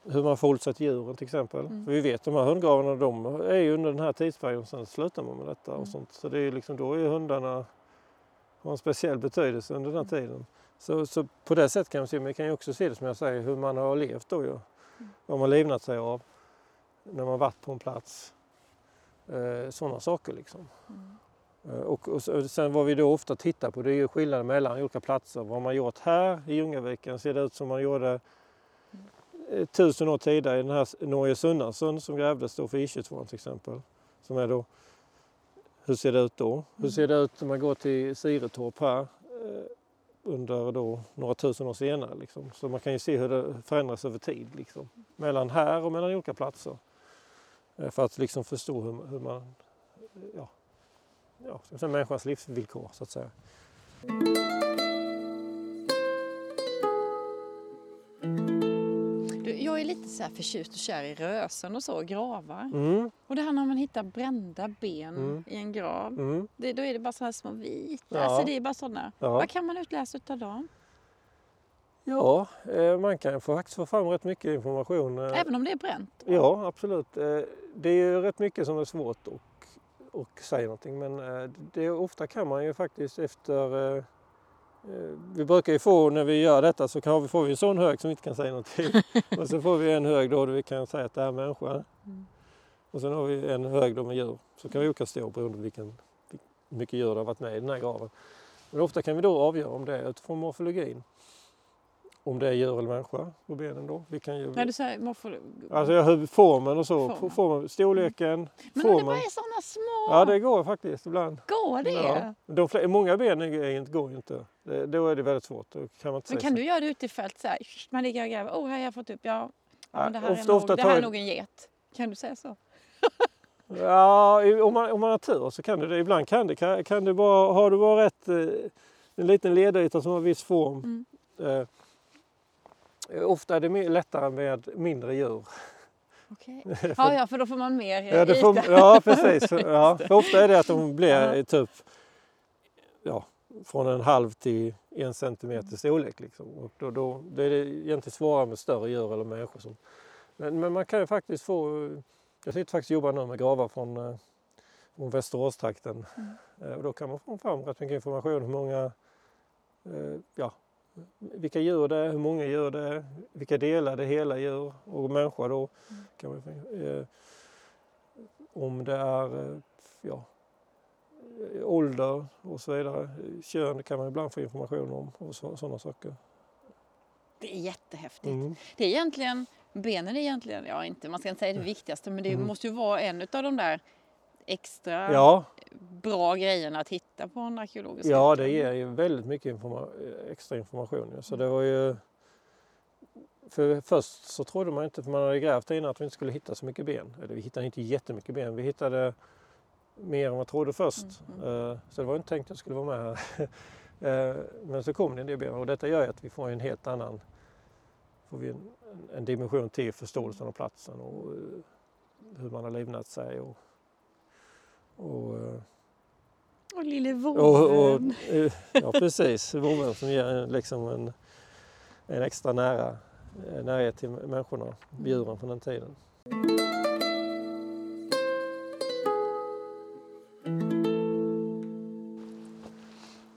Speaker 2: hur man förhåller sig till djuren till exempel.
Speaker 1: Mm.
Speaker 2: För vi vet de här hundgravarna de är ju under den här tidsperioden, sen slutar man med detta
Speaker 1: Mm.
Speaker 2: och sånt. Så det är liksom, då är hundarna har en speciell betydelse under den
Speaker 1: Mm.
Speaker 2: här tiden. Så, så på det sättet kan man se, men vi kan ju också se det som jag säger, hur man har levt då ju.
Speaker 1: Mm.
Speaker 2: Vad man livnat sig av när man varit på en plats. Eh, Sådana saker liksom.
Speaker 1: Mm.
Speaker 2: Eh, Och, och så- sen vad vi då ofta tittar på det är ju skillnaden mellan olika platser. Vad man gjort här i Ljungaviken ser det ut som man gjorde eh, tusen år tidigare i den här Norge Sunnarsund som grävdes då för I22 till exempel. Som är då, hur ser det ut då? Hur ser det ut om man går till Siretorp här eh, under då några tusen år senare. Liksom. Så man kan ju se hur det förändras över tid liksom. mellan här och mellan olika platser. Eh, för att liksom förstå hur, hur man ja, ja, människans livsvillkor så att säga.
Speaker 1: Lite så här förtjust och kär i rösen och så, gravar.
Speaker 2: Mm,
Speaker 1: Och det här när man hittar brända ben
Speaker 2: Mm.
Speaker 1: i en grav.
Speaker 2: mm,
Speaker 1: Det, då är det bara sådana små vita.
Speaker 2: Ja.
Speaker 1: Alltså det är bara sådana.
Speaker 2: ja.
Speaker 1: Vad kan man utläsa utav dem?
Speaker 2: ja, eh, man kan faktiskt få fram rätt mycket information. eh,
Speaker 1: Även om det är bränt?
Speaker 2: Ja, absolut. Eh, Det är ju rätt mycket som är svårt att, att säga någonting men det, ofta kan man ju faktiskt efter vi brukar ju få när vi gör detta så kan vi, får vi en sån hög som vi inte kan säga någonting. och så får vi en hög då där vi kan säga att det är människa.
Speaker 1: Mm.
Speaker 2: Och sen har vi en hög då med djur. Så kan vi olika stå beroende på vilken, hur mycket djur det har varit med i den här graven. Men ofta kan vi då avgöra om det är utifrån morfologin. Om det är djur eller människa på benen då. Vi kan ju,
Speaker 1: När du säger morfolo...
Speaker 2: alltså jag formen och så.
Speaker 1: Formen.
Speaker 2: Formen, storleken,
Speaker 1: Men om det
Speaker 2: formen.
Speaker 1: bara är sådana små...
Speaker 2: Ja det går faktiskt ibland.
Speaker 1: Går det?
Speaker 2: Ja. De, fle- många ben är, är inte, går inte. Det, då är det väldigt svårt. Då kan man inte
Speaker 1: Men kan
Speaker 2: så.
Speaker 1: du göra det ute i fält så här, man ligger och gräver, oh här har jag fått upp, ja, ja det här,
Speaker 2: ofta-
Speaker 1: är, nog,
Speaker 2: ofta
Speaker 1: det
Speaker 2: tar
Speaker 1: här är
Speaker 2: jag-
Speaker 1: nog en get. Kan du säga så?
Speaker 2: Ja, om man, om man har tur så kan det det. Ibland kan det. Kan, kan det bara, har du bara rätt, eh, en liten ledyta som har viss form.
Speaker 1: Mm.
Speaker 2: Eh, Ofta är det lättare med mindre djur.
Speaker 1: Okej. Ja, ja, för då får man mer
Speaker 2: Ja, det får, ja precis. Ja, för ofta är det att de blir typ ja, från en halv till en centimeter storlek. Liksom. Och då, då, då är det egentligen svårare med större djur eller människor. Som, men, men man kan ju faktiskt få... Jag sitter faktiskt och jobbar nu med gravar från, eh, från Västeråstrakten. Eh, Och då kan man få fram rätt mycket information hur många eh, ja, vilka djur det är, hur många djur det är, vilka delar det hela djur och människa då. Kan man, få- eh, om det är eh, ja, eh, ålder och så vidare. Kön kan man ibland få information om och så, sådana saker.
Speaker 1: Det är jättehäftigt.
Speaker 2: Mm.
Speaker 1: Det är egentligen, benen är egentligen, ja inte, man ska inte säga det viktigaste, men det
Speaker 2: Mm.
Speaker 1: måste ju vara en av de där extra
Speaker 2: Ja,
Speaker 1: bra grejerna att hitta på en arkeologisk
Speaker 2: ja, det ger ju väldigt mycket informa- extra information. Ja. Så det var ju... För först så trodde man inte, för man hade grävt innan, att vi inte skulle hitta så mycket ben. Eller vi hittade inte jättemycket ben, vi hittade mer än vad jag trodde först.
Speaker 1: Mm,
Speaker 2: Eh, Så det var inte tänkt att jag skulle vara med här. Eh, Men så kom det en del ben och detta gör ju att vi får en helt annan får vi en, en dimension till förståelsen av platsen och eh, hur man har livnat sig. Och, och, eh,
Speaker 1: Och lille
Speaker 2: och, och,
Speaker 1: vovven.
Speaker 2: eh, ja precis, vovven som ger liksom en, en extra nära eh, närhet till människorna, djuren från den tiden.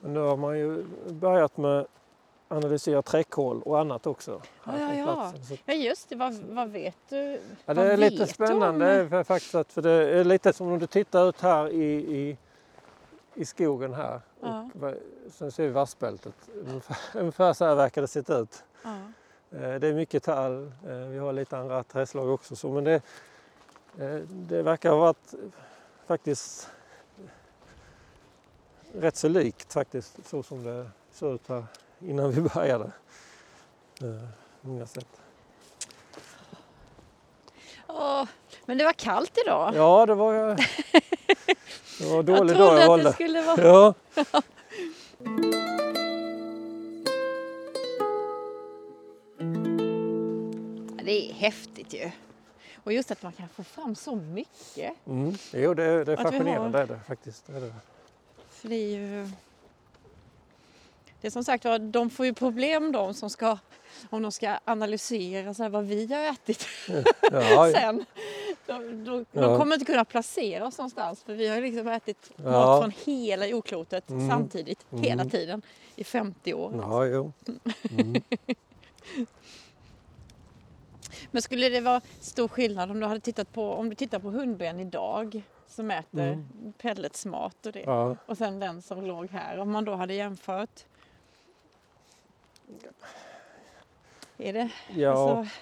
Speaker 2: Nu har man ju börjat med analysera träckhål och annat också.
Speaker 1: Ja, ja, ja. Ja just det, vad, vad vet du?
Speaker 2: ja, det är lite spännande
Speaker 1: om-
Speaker 2: faktiskt att, för det är lite som om du tittar ut här i, i, i skogen här.
Speaker 1: Ja.
Speaker 2: Och, sen ser vi vassbältet. Ungefär, ungefär så här verkar det se ut.
Speaker 1: Ja.
Speaker 2: Eh, Det är mycket tall. Eh, Vi har lite andra trädslag också. Så, men det, eh, det verkar ha varit faktiskt rätt så likt faktiskt så som det såg ut här innan vi började. Eh, många sätt.
Speaker 1: Åh, men det var kallt idag.
Speaker 2: Ja, det var, det var en
Speaker 1: jag
Speaker 2: dålig
Speaker 1: trodde
Speaker 2: dag jag
Speaker 1: att
Speaker 2: valde.
Speaker 1: det skulle vara...
Speaker 2: Ja.
Speaker 1: Det är häftigt ju. Och just att man kan få fram så mycket.
Speaker 2: Mm. Jo, det, det är
Speaker 1: Att vi
Speaker 2: fascinerande
Speaker 1: har-
Speaker 2: är det faktiskt. Det är det.
Speaker 1: För det är ju... Det är som sagt var, de får ju problem de som ska, om de ska analysera så här, vad vi har ätit
Speaker 2: Ja,
Speaker 1: sen. De, de,
Speaker 2: Ja.
Speaker 1: de kommer inte kunna placera oss någonstans för vi har liksom ätit
Speaker 2: Ja.
Speaker 1: mat från hela jordklotet
Speaker 2: Mm.
Speaker 1: samtidigt, hela
Speaker 2: Mm.
Speaker 1: tiden i 50 år.
Speaker 2: ja jo. Mm.
Speaker 1: Men skulle det vara stor skillnad om du hade tittat på, om du tittar på hundben idag som äter
Speaker 2: Mm.
Speaker 1: pelletsmat och det
Speaker 2: Ja.
Speaker 1: och sen den som låg här, om man då hade jämfört? Är det,
Speaker 2: Ja.
Speaker 1: alltså,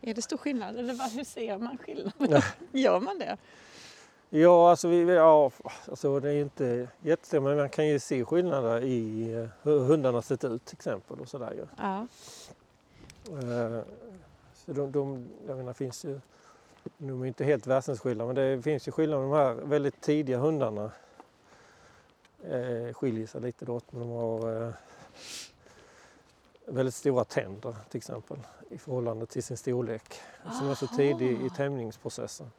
Speaker 1: är det stor skillnad eller hur ser man skillnaden? Gör man det?
Speaker 2: Ja, alltså, vi, ja, alltså det är inte jättestor men man kan ju se skillnader i eh, hur hundarna sett ut till exempel och sådär ju.
Speaker 1: Ja.
Speaker 2: Eh, Så de, de, jag menar, finns ju, de är inte helt väsensskilda men det finns ju skillnader. De här väldigt tidiga hundarna eh, skiljer sig lite då. Men de har eh, väldigt stora tänder till exempel i förhållande till sin storlek. Som är så tidig i
Speaker 1: Aha.
Speaker 2: tämjningsprocessen.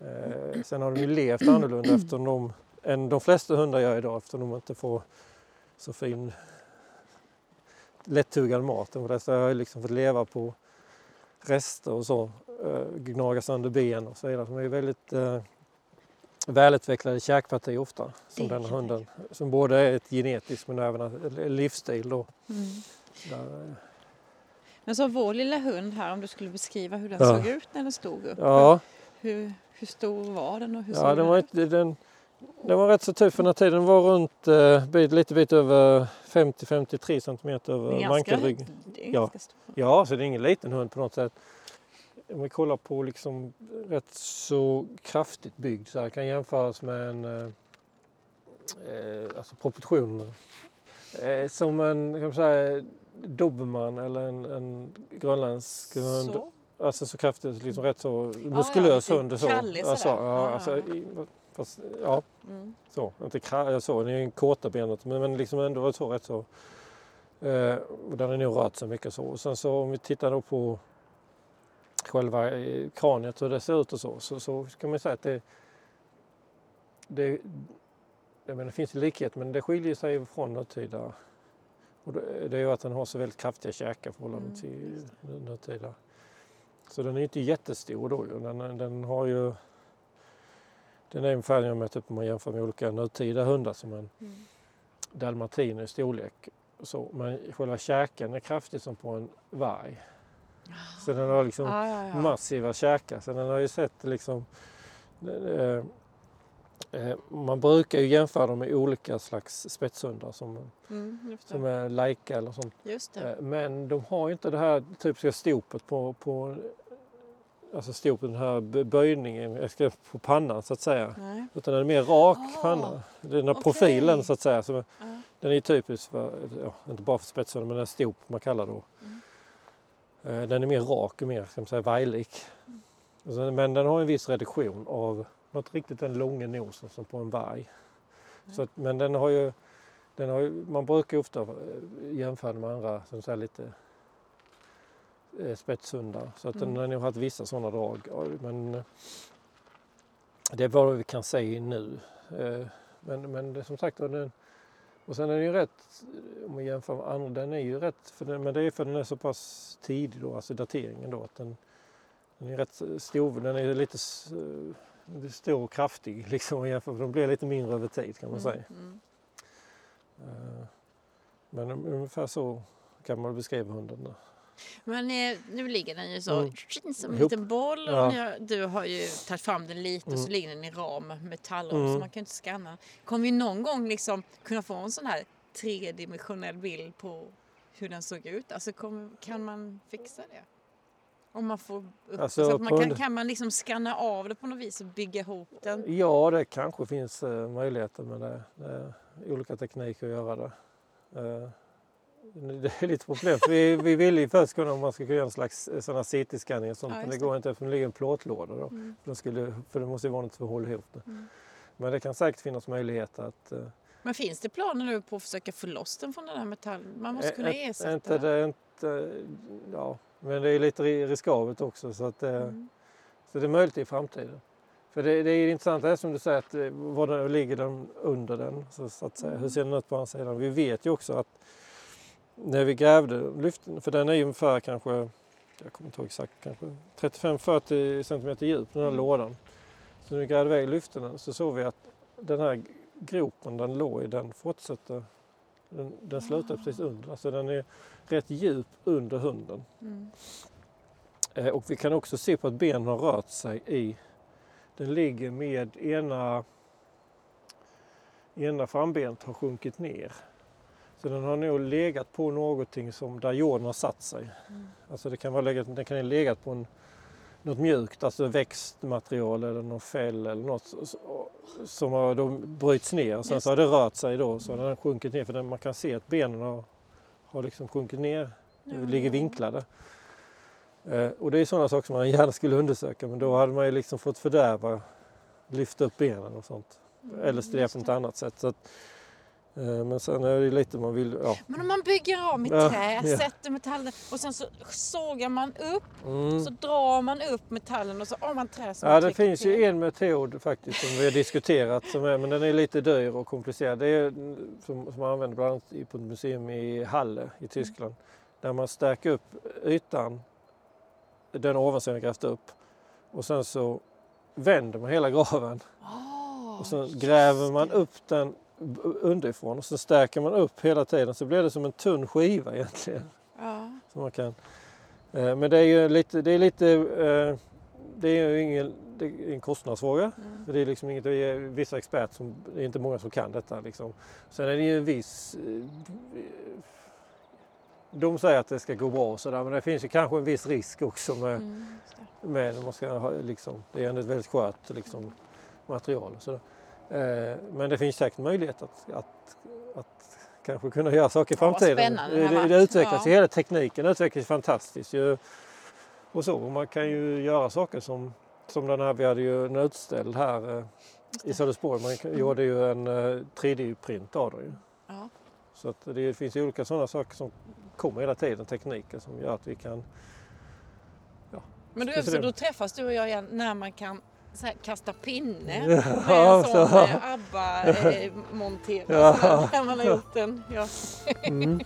Speaker 2: Eh, sen har de ju levt annorlunda eftersom de, än de flesta hundar gör idag eftersom de inte får så fin lättuggad mat. De flesta har ju liksom fått leva på rester och så, eh, gnaga sönder ben och så vidare. De är ju väldigt eh, välutvecklade käkparti ofta, som
Speaker 1: Det
Speaker 2: den
Speaker 1: kan jag
Speaker 2: hunden. Som både är ett genetiskt men även en livsstil då.
Speaker 1: Mm.
Speaker 2: Där,
Speaker 1: Men så vår lilla hund här, om du skulle beskriva hur den
Speaker 2: Ja.
Speaker 1: såg ut när den stod upp.
Speaker 2: ja,
Speaker 1: Hur, hur stor var den och hur
Speaker 2: ja
Speaker 1: såg
Speaker 2: den,
Speaker 1: den
Speaker 2: var
Speaker 1: ut?
Speaker 2: den, den var rätt så tuff för den tiden. Den var runt eh, bit, lite bit över 50-53 centimeter över mankelryggen.
Speaker 1: det är
Speaker 2: Ja.
Speaker 1: ganska stor.
Speaker 2: Ja, så det är ingen liten hund på något sätt. Om vi kollar på liksom rätt så kraftigt byggd så här kan jämföras med en eh, eh, alltså proportioner. Eh, som en kan man säga, dobermann eller en, en grönländsk hund.
Speaker 1: Så.
Speaker 2: Alltså så kraftigt, liksom rätt så muskulös
Speaker 1: lite
Speaker 2: hund. Så.
Speaker 1: krallig
Speaker 2: Alltså, ja,
Speaker 1: Ja,
Speaker 2: alltså,
Speaker 1: ja.
Speaker 2: i, fast, ja,
Speaker 1: Mm.
Speaker 2: så. Inte kra- så, den är ju en kåta benet men, men liksom ändå så rätt så Eh, och den har nog rört sig mycket så. Och sen så om vi tittar då på själva eh, kraniet hur det ser ut och så, så, så kan man säga att det, det, jag menar, det finns likhet men det skiljer sig från nutida. Och det, ju att den har så väldigt kraftiga käkar i förhållande
Speaker 1: Mm,
Speaker 2: till nutida. Så den är inte jättestor då. Den, den har ju den är ungefär jag upp om man jämför med olika nutida hundar som en
Speaker 1: Mm.
Speaker 2: dalmatiner i storlek. Så, men själva käken är kraftigt som på en varg. Så den har liksom
Speaker 1: Ja, ja, ja.
Speaker 2: massiva käkar. Så den har ju sett liksom... Eh, man brukar ju jämföra dem med olika slags spetshundar som,
Speaker 1: Mm,
Speaker 2: som är laika eller sånt. Eh, men de har ju inte det här typiska stopet på, på alltså stopet, den här böjningen på pannan så att säga.
Speaker 1: Nej.
Speaker 2: Utan den är mer rak
Speaker 1: Ah,
Speaker 2: panna. Den här
Speaker 1: okej.
Speaker 2: profilen så att säga. Som,
Speaker 1: Ja.
Speaker 2: den är typisk för, ja, inte bara för spetshundar men den stop man kallar det.
Speaker 1: Mm.
Speaker 2: Eh, Den är mer rak och mer ska man säga, sen- Men den har en viss reduktion av något riktigt den långa nosen som på en varg. Så att, men den har ju, den har ju, man brukar ofta eh, jämföra den med andra som säger lite eh, spetshundar. Så att den
Speaker 1: Mm.
Speaker 2: har nog haft vissa sådana drag. Men eh, det är vad vi kan säga nu. Eh, Men, men det, som sagt var den, och sen är den ju rätt, om man jämför med andra, den är ju rätt, för den, men det är för den är så pass tidig då, alltså dateringen då, att den, den är rätt stor, den är lite stor och kraftig liksom och jämför, de blir lite mindre över tid kan man säga.
Speaker 1: Mm.
Speaker 2: Eh, Men ungefär så kan man beskriva hunden. Där.
Speaker 1: Men eh, nu ligger den ju så
Speaker 2: Mm.
Speaker 1: som en liten boll.
Speaker 2: Ja.
Speaker 1: Och ni har, du har ju tagit fram den lite och så
Speaker 2: Mm.
Speaker 1: ligger den i ram, metallram,
Speaker 2: Mm.
Speaker 1: så man kan inte scanna. Kommer vi någon gång liksom kunna få en sån här tredimensionell bild på hur den såg ut? Alltså kan man fixa det? Om man får upp,
Speaker 2: Alltså,
Speaker 1: så att man kan, kan man liksom scanna av det på något vis och bygga ihop den?
Speaker 2: Ja, det kanske finns eh, möjligheter med det. det olika tekniker att göra det. Eh, det är lite problem. Vi, vi vill ju först kunna om man ska kunna göra en slags eh, sån här CT-scanning och sånt.
Speaker 1: Ja,
Speaker 2: men det går inte för det ligger en plåtlåda då.
Speaker 1: Mm.
Speaker 2: För, skulle, för det måste ju vara något för att hålla ihop det.
Speaker 1: Mm.
Speaker 2: Men det kan säkert finnas möjligheter att eh,
Speaker 1: Men finns det planer nu på att försöka få loss den från den här metallen? Man måste kunna ersätta.
Speaker 2: Inte inte, ja, men det är lite ri- riskabelt också. Så, att, eh,
Speaker 1: Mm.
Speaker 2: så det är möjligt i framtiden. För det, det är intressant, det är som du säger, att eh, var den, ligger den under den? Så, så att säga. Hur ser den ut på andra sidan? Vi vet ju också att när vi grävde lyften, för den är ju ungefär kanske, jag kommer inte ihåg exakt, kanske 35-40 cm djup den här
Speaker 1: Mm.
Speaker 2: lådan. Så när vi grävde iväg lyften så såg vi att den här gropen den låg i, den fortsätter, den, den slutar precis under. Alltså den är rätt djup under hunden.
Speaker 1: Mm.
Speaker 2: Eh, och vi kan också se på att benen har rört sig i, den ligger med ena, ena frambenet har sjunkit ner. Så den har nog legat på någonting som där jorden har satt sig.
Speaker 1: Mm.
Speaker 2: Alltså det kan vara legat, den kan ha legat på en, något mjukt, alltså växtmaterial eller någon fäll eller något som har då bryts ner. Och sen så har det rört sig då så har den sjunkit ner för man kan se att benen har, har liksom sjunkit ner, ligger vinklade. Eh, och det är sådana saker som man gärna skulle undersöka men då hade man ju liksom fått fördärva, lyfta upp benen och sånt.
Speaker 1: Mm,
Speaker 2: Eller studera på något annat sätt. Så att, eh, men sen är det lite man vill, ja.
Speaker 1: Men om man bygger i
Speaker 2: Ja,
Speaker 1: trä,
Speaker 2: ja.
Speaker 1: sätter metallen och sen så sågar man upp,
Speaker 2: Mm.
Speaker 1: så drar man upp metallen och så har man trä som
Speaker 2: Ja, det finns
Speaker 1: till.
Speaker 2: ju en metod faktiskt som vi har diskuterat, som är, men den är lite dyr och komplicerad. Det är som, som man använder bland annat på ett museum i Halle i Tyskland. Där man stärker upp ytan, den ovansidan grävt upp och sen så vänder man hela graven
Speaker 1: Åh,
Speaker 2: och
Speaker 1: just
Speaker 2: gräver man upp den underifrån och så stärker man upp hela tiden så blir det som en tunn skiva egentligen.
Speaker 1: Ja.
Speaker 2: Som man kan. Eh, Men det är ju lite, det är lite, eh, det är ju ingen, det är en kostnadsfråga.
Speaker 1: Mm.
Speaker 2: Det är liksom inget, det är vissa experter som, det är inte många som kan detta liksom. Sen är det ju en viss, eh, de säger att det ska gå bra och sådär men det finns ju kanske en viss risk också med,
Speaker 1: Mm,
Speaker 2: med man ska ha, liksom, det är ändå ett väldigt skört liksom, material. och sådär. Eh, Men det finns säkert möjlighet att, att, att kanske kunna göra saker i
Speaker 1: Ja,
Speaker 2: framtiden.
Speaker 1: det
Speaker 2: det, det, utvecklas
Speaker 1: Ja.
Speaker 2: ju, hela tekniken utvecklas fantastiskt. Ju, och så, och man kan ju göra saker som, som den här, vi hade ju en utställd här eh, i. Sölvesborg. Man gjorde ju en eh, 3D-print av den. ju.
Speaker 1: Ja.
Speaker 2: Så att det finns olika sådana saker som kommer hela tiden, tekniker som gör att vi kan...
Speaker 1: Men då,
Speaker 2: Speciellt.
Speaker 1: så då träffas du och jag igen när man kan så här, kasta pinne
Speaker 2: Ja,
Speaker 1: med en sån
Speaker 2: så.
Speaker 1: eh, ABBA-monterad.
Speaker 2: Ja.
Speaker 1: När man har gjort den. Ja,
Speaker 2: Mm.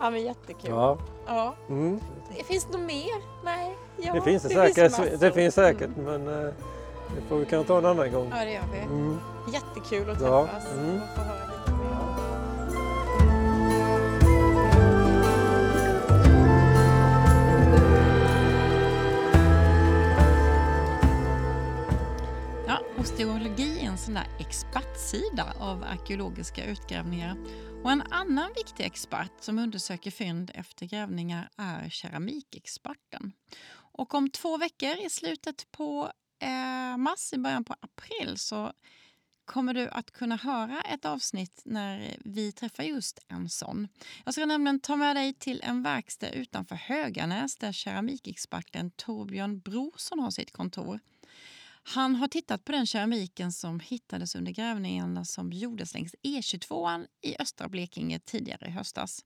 Speaker 1: ja men jättekul. Ja.
Speaker 2: Ja. Mm.
Speaker 1: Det finns något mer? Nej. Ja,
Speaker 2: Det finns det,
Speaker 1: finns
Speaker 2: säkert,
Speaker 1: massor.
Speaker 2: det finns säkert
Speaker 1: Mm.
Speaker 2: men eh, det får vi kanske ta en annan gång.
Speaker 1: Ja, det gör vi.
Speaker 2: Mm.
Speaker 1: Jättekul att
Speaker 2: Ja,
Speaker 1: träffas
Speaker 2: mm.
Speaker 1: och få höra osteologi är en sån där expertsida av arkeologiska utgrävningar. Och en annan viktig expert som undersöker fynd efter grävningar är keramikexperten. Och om två veckor i slutet på eh, mars, i början på april, så kommer du att kunna höra ett avsnitt när vi träffar just en sån. Jag ska nämligen ta med dig till en verkstad utanför Höganäs där keramikexperten Torbjörn Brorsson har sitt kontor. Han har tittat på den keramiken som hittades under grävningarna som gjordes längs E22 i östra Blekinge tidigare i höstas.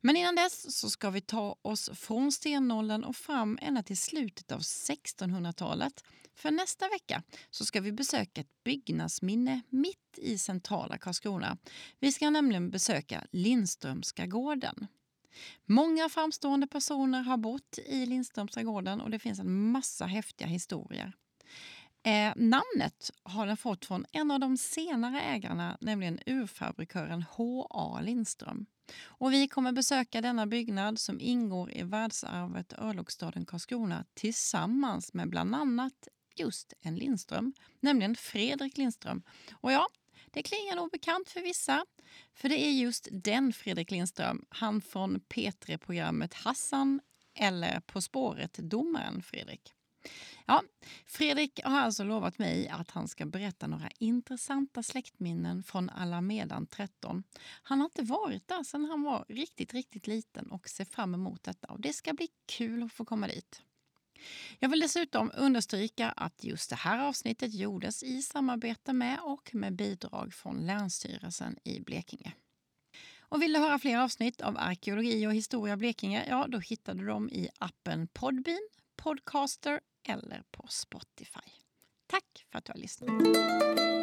Speaker 1: Men innan dess så ska vi ta oss från stenåldern och fram ända till slutet av 1600-talet. För nästa vecka så ska vi besöka ett byggnadsminne mitt i centrala Karlskrona. Vi ska nämligen besöka Lindströmska gården. Många framstående personer har bott i Lindströmska gården och det finns en massa häftiga historier. Eh, namnet har den fått från en av de senare ägarna, nämligen urfabrikören H.A. Lindström. Och vi kommer besöka denna byggnad som ingår i världsarvet örlogsstaden Karlskrona tillsammans med bland annat just en Lindström, nämligen Fredrik Lindström. Och ja, det klingar nog bekant för vissa, för det är just den Fredrik Lindström, han från P3-programmet Hassan eller På spåret-domaren Fredrik. Ja, Fredrik har alltså lovat mig att han ska berätta några intressanta släktminnen från Alamedan 13. Han har inte varit där sedan han var riktigt, riktigt liten och ser fram emot detta. Och det ska bli kul att få komma dit. Jag vill dessutom understryka att just det här avsnittet gjordes i samarbete med och med bidrag från Länsstyrelsen i Blekinge. Och vill du höra fler avsnitt av arkeologi och historia Blekinge, ja då hittar du dem i appen Podbean, Podcaster eller på Spotify. Tack för att du har lyssnat.